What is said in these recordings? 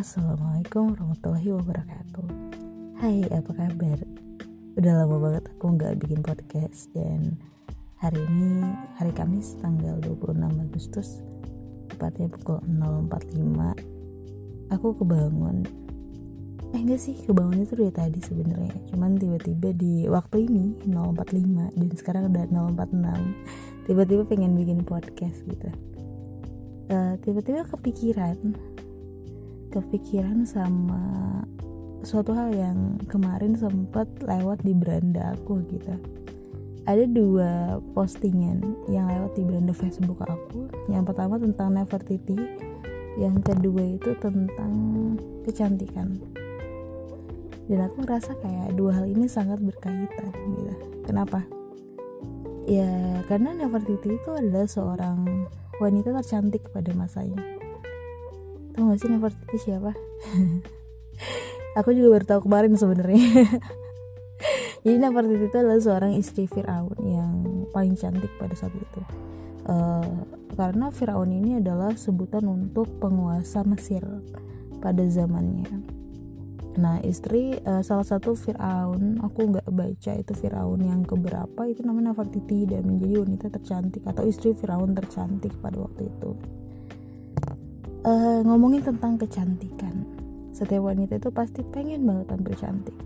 Assalamualaikum warahmatullahi wabarakatuh. Hai apa kabar? Udah lama banget aku nggak bikin podcast Dan hari ini hari Kamis tanggal 26 Agustus Tepatnya pukul 0.45 Aku kebangun. Eh enggak sih kebangun itu dari tadi sebenarnya. Cuman tiba-tiba di waktu ini 0.45 Dan sekarang udah 0.46 Tiba-tiba pengen bikin podcast gitu. Uh, Tiba-tiba kepikiran kepikiran sama suatu hal yang kemarin sempat lewat di beranda aku gitu. Ada dua postingan yang lewat di beranda Facebook aku. Yang pertama tentang Nefertiti yang kedua itu tentang kecantikan. Dan aku ngerasa kayak dua hal ini sangat berkaitan gitu. Kenapa? Ya karena Nefertiti itu adalah seorang wanita tercantik pada masanya tau gak sih Nefertiti siapa? Aku juga baru tahu kemarin sebenarnya. Jadi Nefertiti itu adalah seorang istri Firaun yang paling cantik pada saat itu. Uh, karena Firaun ini adalah sebutan untuk penguasa Mesir pada zamannya. Nah istri uh, salah satu Firaun aku nggak baca itu Firaun yang keberapa itu namanya Nefertiti dan menjadi wanita tercantik atau istri Firaun tercantik pada waktu itu uh, ngomongin tentang kecantikan. Setiap wanita itu pasti pengen banget tampil cantik.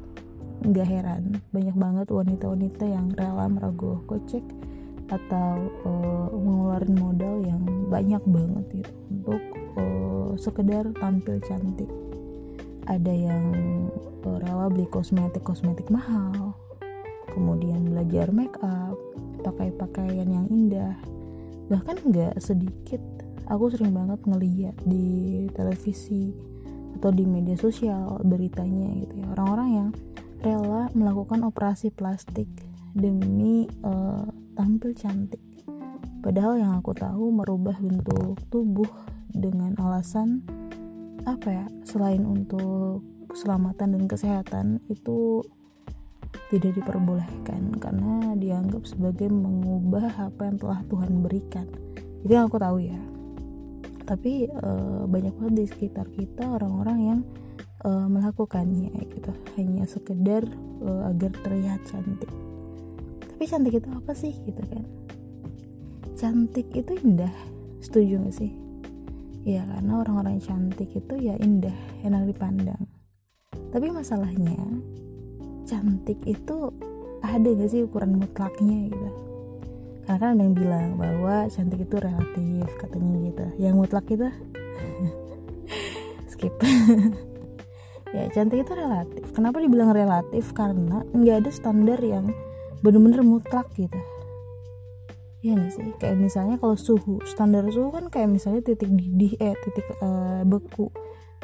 Nggak heran banyak banget wanita-wanita yang rela merogoh kocek atau uh, mengeluarkan modal yang banyak banget gitu untuk uh, sekedar tampil cantik. Ada yang uh, rela beli kosmetik kosmetik mahal kemudian belajar make up pakai pakaian yang indah bahkan nggak sedikit aku sering banget ngeliat di televisi atau di media sosial beritanya gitu ya. Orang-orang yang rela melakukan operasi plastik demi uh, tampil cantik. Padahal yang aku tahu merubah bentuk tubuh dengan alasan apa ya selain untuk keselamatan dan kesehatan itu tidak diperbolehkan karena dianggap sebagai mengubah apa yang telah Tuhan berikan. Itu yang aku tahu ya tapi uh, banyak banget di sekitar kita orang-orang yang uh, melakukannya gitu. Hanya sekedar uh, agar terlihat cantik. Tapi cantik itu apa sih gitu kan? Cantik itu indah. Setuju gak sih? Ya karena orang-orang cantik itu ya indah enak dipandang. Tapi masalahnya cantik itu ada gak sih ukuran mutlaknya gitu karena kan ada yang bilang bahwa cantik itu relatif katanya gitu. Yang mutlak itu? Skip. Ya cantik itu relatif. Kenapa dibilang relatif? Karena nggak ada standar yang bener-bener mutlak gitu. Ya gak sih? Kayak misalnya kalau suhu standar suhu kan kayak misalnya titik didih eh titik uh, beku.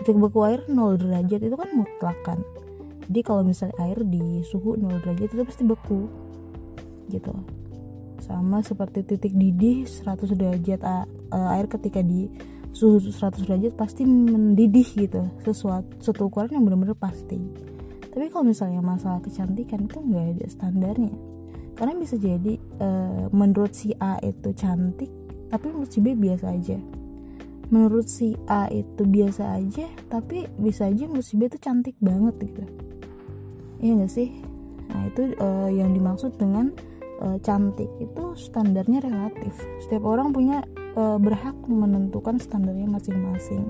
Titik beku air 0 derajat itu kan mutlak kan? Jadi kalau misalnya air di suhu 0 derajat itu pasti beku. Gitu sama seperti titik didih 100 derajat air ketika di suhu 100 derajat pasti mendidih gitu. Sesuatu satu ukuran yang benar-benar pasti. Tapi kalau misalnya masalah kecantikan itu nggak ada standarnya. Karena bisa jadi uh, menurut si A itu cantik tapi menurut si B biasa aja. Menurut si A itu biasa aja tapi bisa aja menurut si B itu cantik banget gitu. Iya gak sih? Nah itu uh, yang dimaksud dengan e, cantik itu standarnya relatif. Setiap orang punya e, berhak menentukan standarnya masing-masing.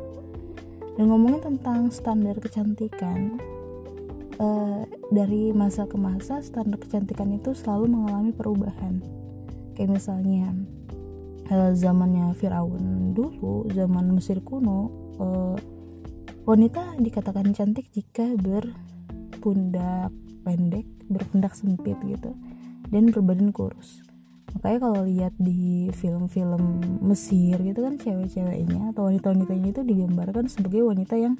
Dan ngomongin tentang standar kecantikan e, dari masa ke masa standar kecantikan itu selalu mengalami perubahan. Kayak misalnya e, zamannya Firaun dulu zaman Mesir kuno e, wanita dikatakan cantik jika berpundak pendek berpundak sempit gitu dan berbadan kurus. Makanya kalau lihat di film-film Mesir gitu kan cewek-ceweknya atau wanita-wanitanya itu digambarkan sebagai wanita yang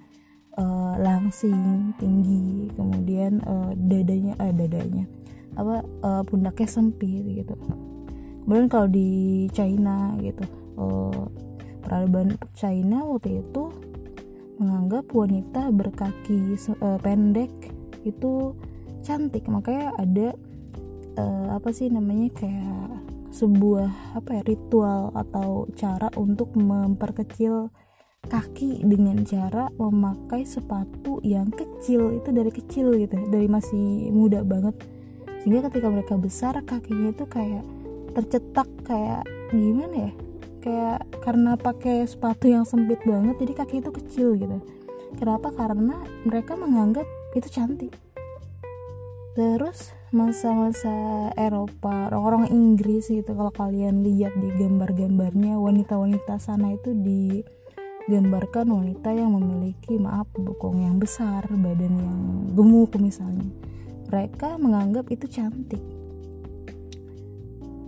uh, langsing tinggi kemudian uh, dadanya uh, dadanya apa uh, pundaknya sempit gitu. Kemudian kalau di China gitu uh, peradaban China waktu itu menganggap wanita berkaki uh, pendek itu cantik. Makanya ada uh, apa sih namanya kayak sebuah apa ya ritual atau cara untuk memperkecil kaki dengan cara memakai sepatu yang kecil. Itu dari kecil gitu dari masih muda banget. Sehingga ketika mereka besar kakinya itu kayak tercetak kayak gimana ya kayak karena pakai sepatu yang sempit banget jadi kaki itu kecil gitu. Kenapa? Karena mereka menganggap itu cantik. Terus masa-masa Eropa orang-orang Inggris gitu kalau kalian lihat di gambar-gambarnya wanita-wanita sana itu digambarkan wanita yang memiliki maaf bokong yang besar badan yang gemuk misalnya. Mereka menganggap itu cantik.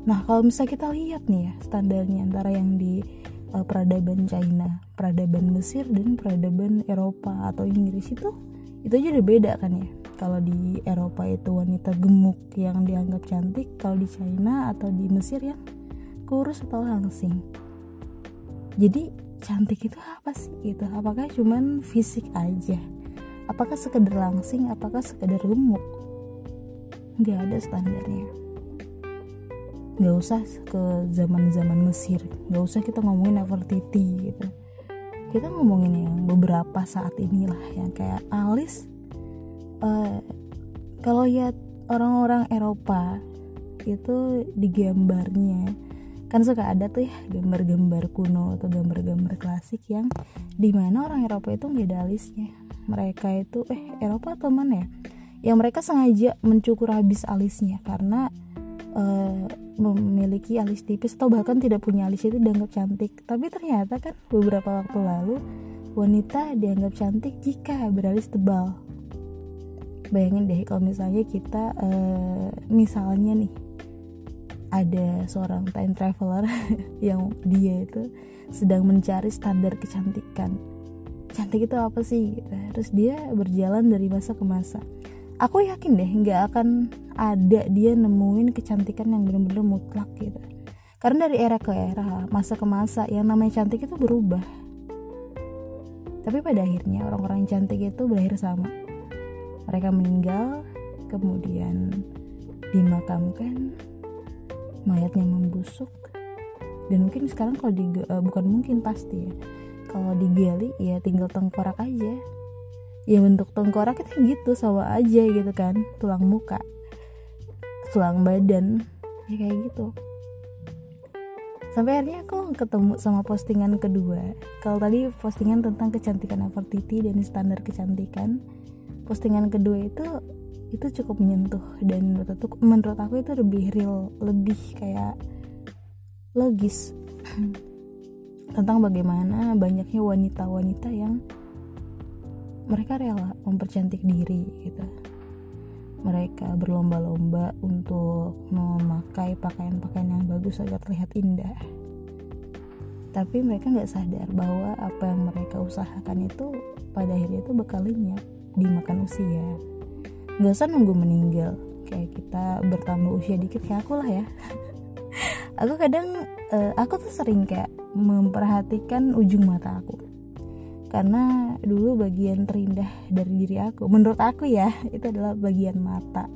Nah kalau misalnya kita lihat nih ya standarnya antara yang di uh, peradaban China peradaban Mesir dan peradaban Eropa atau Inggris itu itu aja udah beda kan ya kalau di Eropa itu wanita gemuk yang dianggap cantik kalau di China atau di Mesir yang kurus atau langsing. Jadi cantik itu apa sih itu apakah cuman fisik aja? Apakah sekedar langsing apakah sekedar gemuk? Nggak ada standarnya. Nggak usah ke zaman zaman Mesir. Nggak usah kita ngomongin Nefertiti gitu. Kita ngomongin yang beberapa saat inilah yang kayak alis kalau lihat orang-orang Eropa itu di gambarnya kan suka ada tuh ya gambar-gambar kuno atau gambar-gambar klasik yang di mana orang Eropa itu nggak ada alisnya. Mereka itu eh Eropa atau mana ya? Yang mereka sengaja mencukur habis alisnya karena uh, memiliki alis tipis atau bahkan tidak punya alis itu dianggap cantik. Tapi ternyata kan beberapa waktu lalu wanita dianggap cantik jika beralis tebal bayangin deh kalau misalnya kita uh, misalnya nih ada seorang time traveler yang dia itu sedang mencari standar kecantikan. Cantik itu apa sih? Terus dia berjalan dari masa ke masa. Aku yakin deh nggak akan ada dia nemuin kecantikan yang benar-benar mutlak gitu. Karena dari era ke era masa ke masa yang namanya cantik itu berubah. Tapi pada akhirnya orang-orang cantik itu berakhir sama mereka meninggal kemudian dimakamkan mayatnya membusuk. Dan mungkin sekarang kalau di uh, bukan mungkin pasti ya. Kalau digali ya tinggal tengkorak aja. Ya bentuk tengkorak itu gitu sama aja gitu kan. Tulang muka tulang badan ya kayak gitu. Sampai akhirnya aku ketemu sama postingan kedua. Kalau tadi postingan tentang kecantikan Nefertiti dan standar kecantikan postingan kedua itu itu cukup menyentuh. Dan menurut aku, menurut aku itu lebih real lebih kayak logis. Tentang bagaimana banyaknya wanita-wanita yang mereka rela mempercantik diri gitu. Mereka berlomba-lomba untuk memakai pakaian-pakaian yang bagus agar terlihat indah. Tapi mereka nggak sadar bahwa apa yang mereka usahakan itu pada akhirnya itu bakal lenyap dimakan usia. Nggak usah nunggu meninggal. Kayak kita bertambah usia dikit kayak aku lah ya. Aku kadang uh, aku tuh sering kayak memperhatikan ujung mata aku. Karena dulu bagian terindah dari diri aku menurut aku ya itu adalah bagian mata.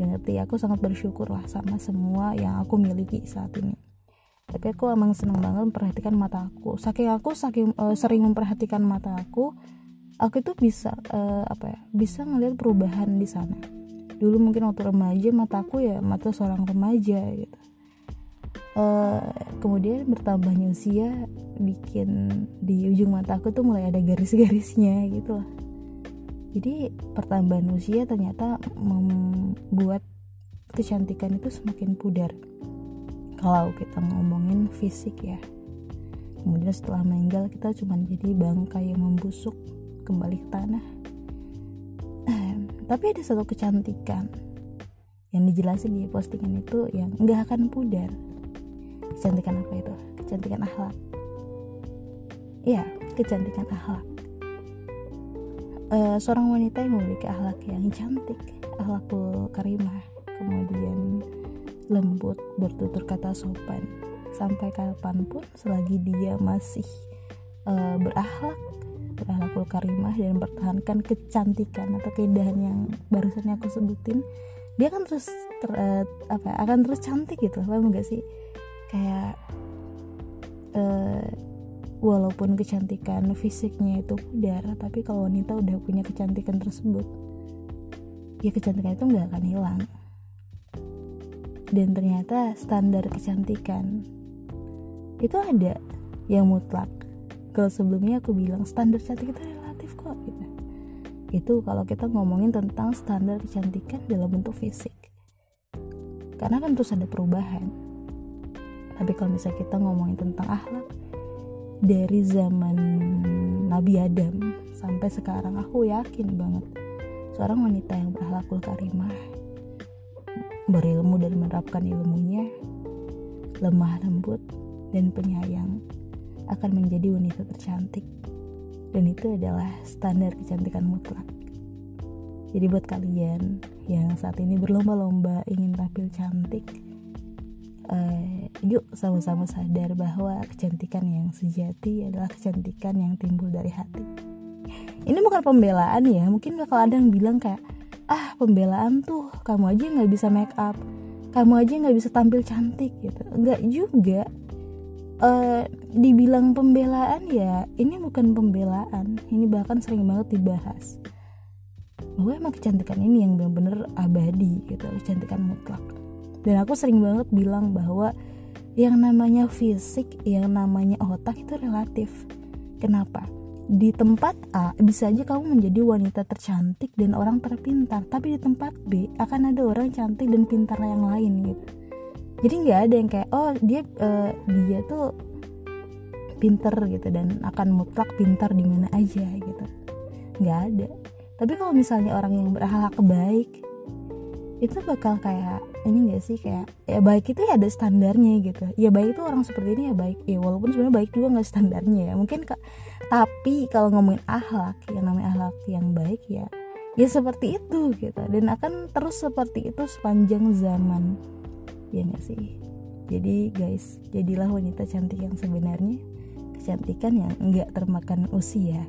Gak ngerti aku sangat bersyukur lah sama semua yang aku miliki saat ini. Tapi aku emang seneng banget memperhatikan mata aku. Saking aku saking uh, sering memperhatikan mata aku aku itu bisa uh, apa ya bisa ngelihat perubahan di sana. Dulu mungkin waktu remaja mataku ya mata seorang remaja gitu. Uh, kemudian bertambahnya usia bikin di ujung mataku tuh mulai ada garis-garisnya gitu lah. Jadi pertambahan usia ternyata membuat kecantikan itu semakin pudar. Kalau kita ngomongin fisik ya. Kemudian setelah meninggal kita cuma jadi bangkai yang membusuk kembali ke tanah. Tapi ada satu kecantikan yang dijelasin di postingan itu yang nggak akan pudar. Kecantikan apa itu? Kecantikan akhlak. Ya kecantikan akhlak. Uh, seorang wanita yang memiliki akhlak yang cantik akhlakul karimah kemudian lembut bertutur kata sopan. Sampai kapan pun selagi dia masih uh, berakhlak berakhlakul karimah dan mempertahankan kecantikan atau keindahan yang barusan aku sebutin dia akan terus ter, uh, apa akan terus cantik gitu paham gak sih? Kayak uh, walaupun kecantikan fisiknya itu pudar tapi kalau wanita udah punya kecantikan tersebut ya kecantikan itu nggak akan hilang. Dan ternyata standar kecantikan itu ada yang mutlak kalau sebelumnya aku bilang standar cantik itu relatif kok gitu. Itu kalau kita ngomongin tentang standar kecantikan dalam bentuk fisik. Karena kan terus ada perubahan. Tapi kalau misalnya kita ngomongin tentang akhlak dari zaman Nabi Adam sampai sekarang aku yakin banget seorang wanita yang berakhlakul karimah berilmu dan menerapkan ilmunya lemah lembut dan penyayang akan menjadi wanita tercantik. Dan itu adalah standar kecantikan mutlak. Jadi buat kalian yang saat ini berlomba-lomba ingin tampil cantik uh, yuk sama-sama sadar bahwa kecantikan yang sejati adalah kecantikan yang timbul dari hati. Ini bukan pembelaan ya mungkin bakal ada yang bilang kayak ah pembelaan tuh kamu aja nggak bisa make up kamu aja nggak bisa tampil cantik gitu. Nggak juga uh, dibilang pembelaan ya ini bukan pembelaan. Ini bahkan sering banget dibahas. Bahwa emang kecantikan ini yang bener-bener abadi gitu kecantikan mutlak. Dan aku sering banget bilang bahwa yang namanya fisik yang namanya otak itu relatif. Kenapa? Di tempat A bisa aja kamu menjadi wanita tercantik dan orang terpintar. Tapi di tempat B akan ada orang cantik dan pintar yang lain gitu jadi nggak ada yang kayak oh dia uh, dia tuh pinter gitu dan akan mutlak pintar di mana aja gitu. Nggak ada. Tapi kalau misalnya orang yang berakhlak baik itu bakal kayak ini gak sih kayak ya baik itu ya ada standarnya gitu. Ya baik itu orang seperti ini ya baik. Ya walaupun sebenarnya baik juga nggak standarnya ya. Mungkin kak tapi kalau ngomongin akhlak yang namanya akhlak yang baik ya ya seperti itu gitu. Dan akan terus seperti itu sepanjang zaman ya gak sih? Jadi guys jadilah wanita cantik yang sebenarnya. Kecantikan yang enggak termakan usia.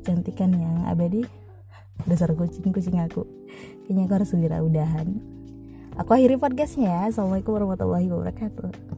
Kecantikan yang abadi dasar kucing-kucing aku. Kayaknya aku harus segera udahan. Aku akhiri podcastnya ya. Assalamualaikum warahmatullahi wabarakatuh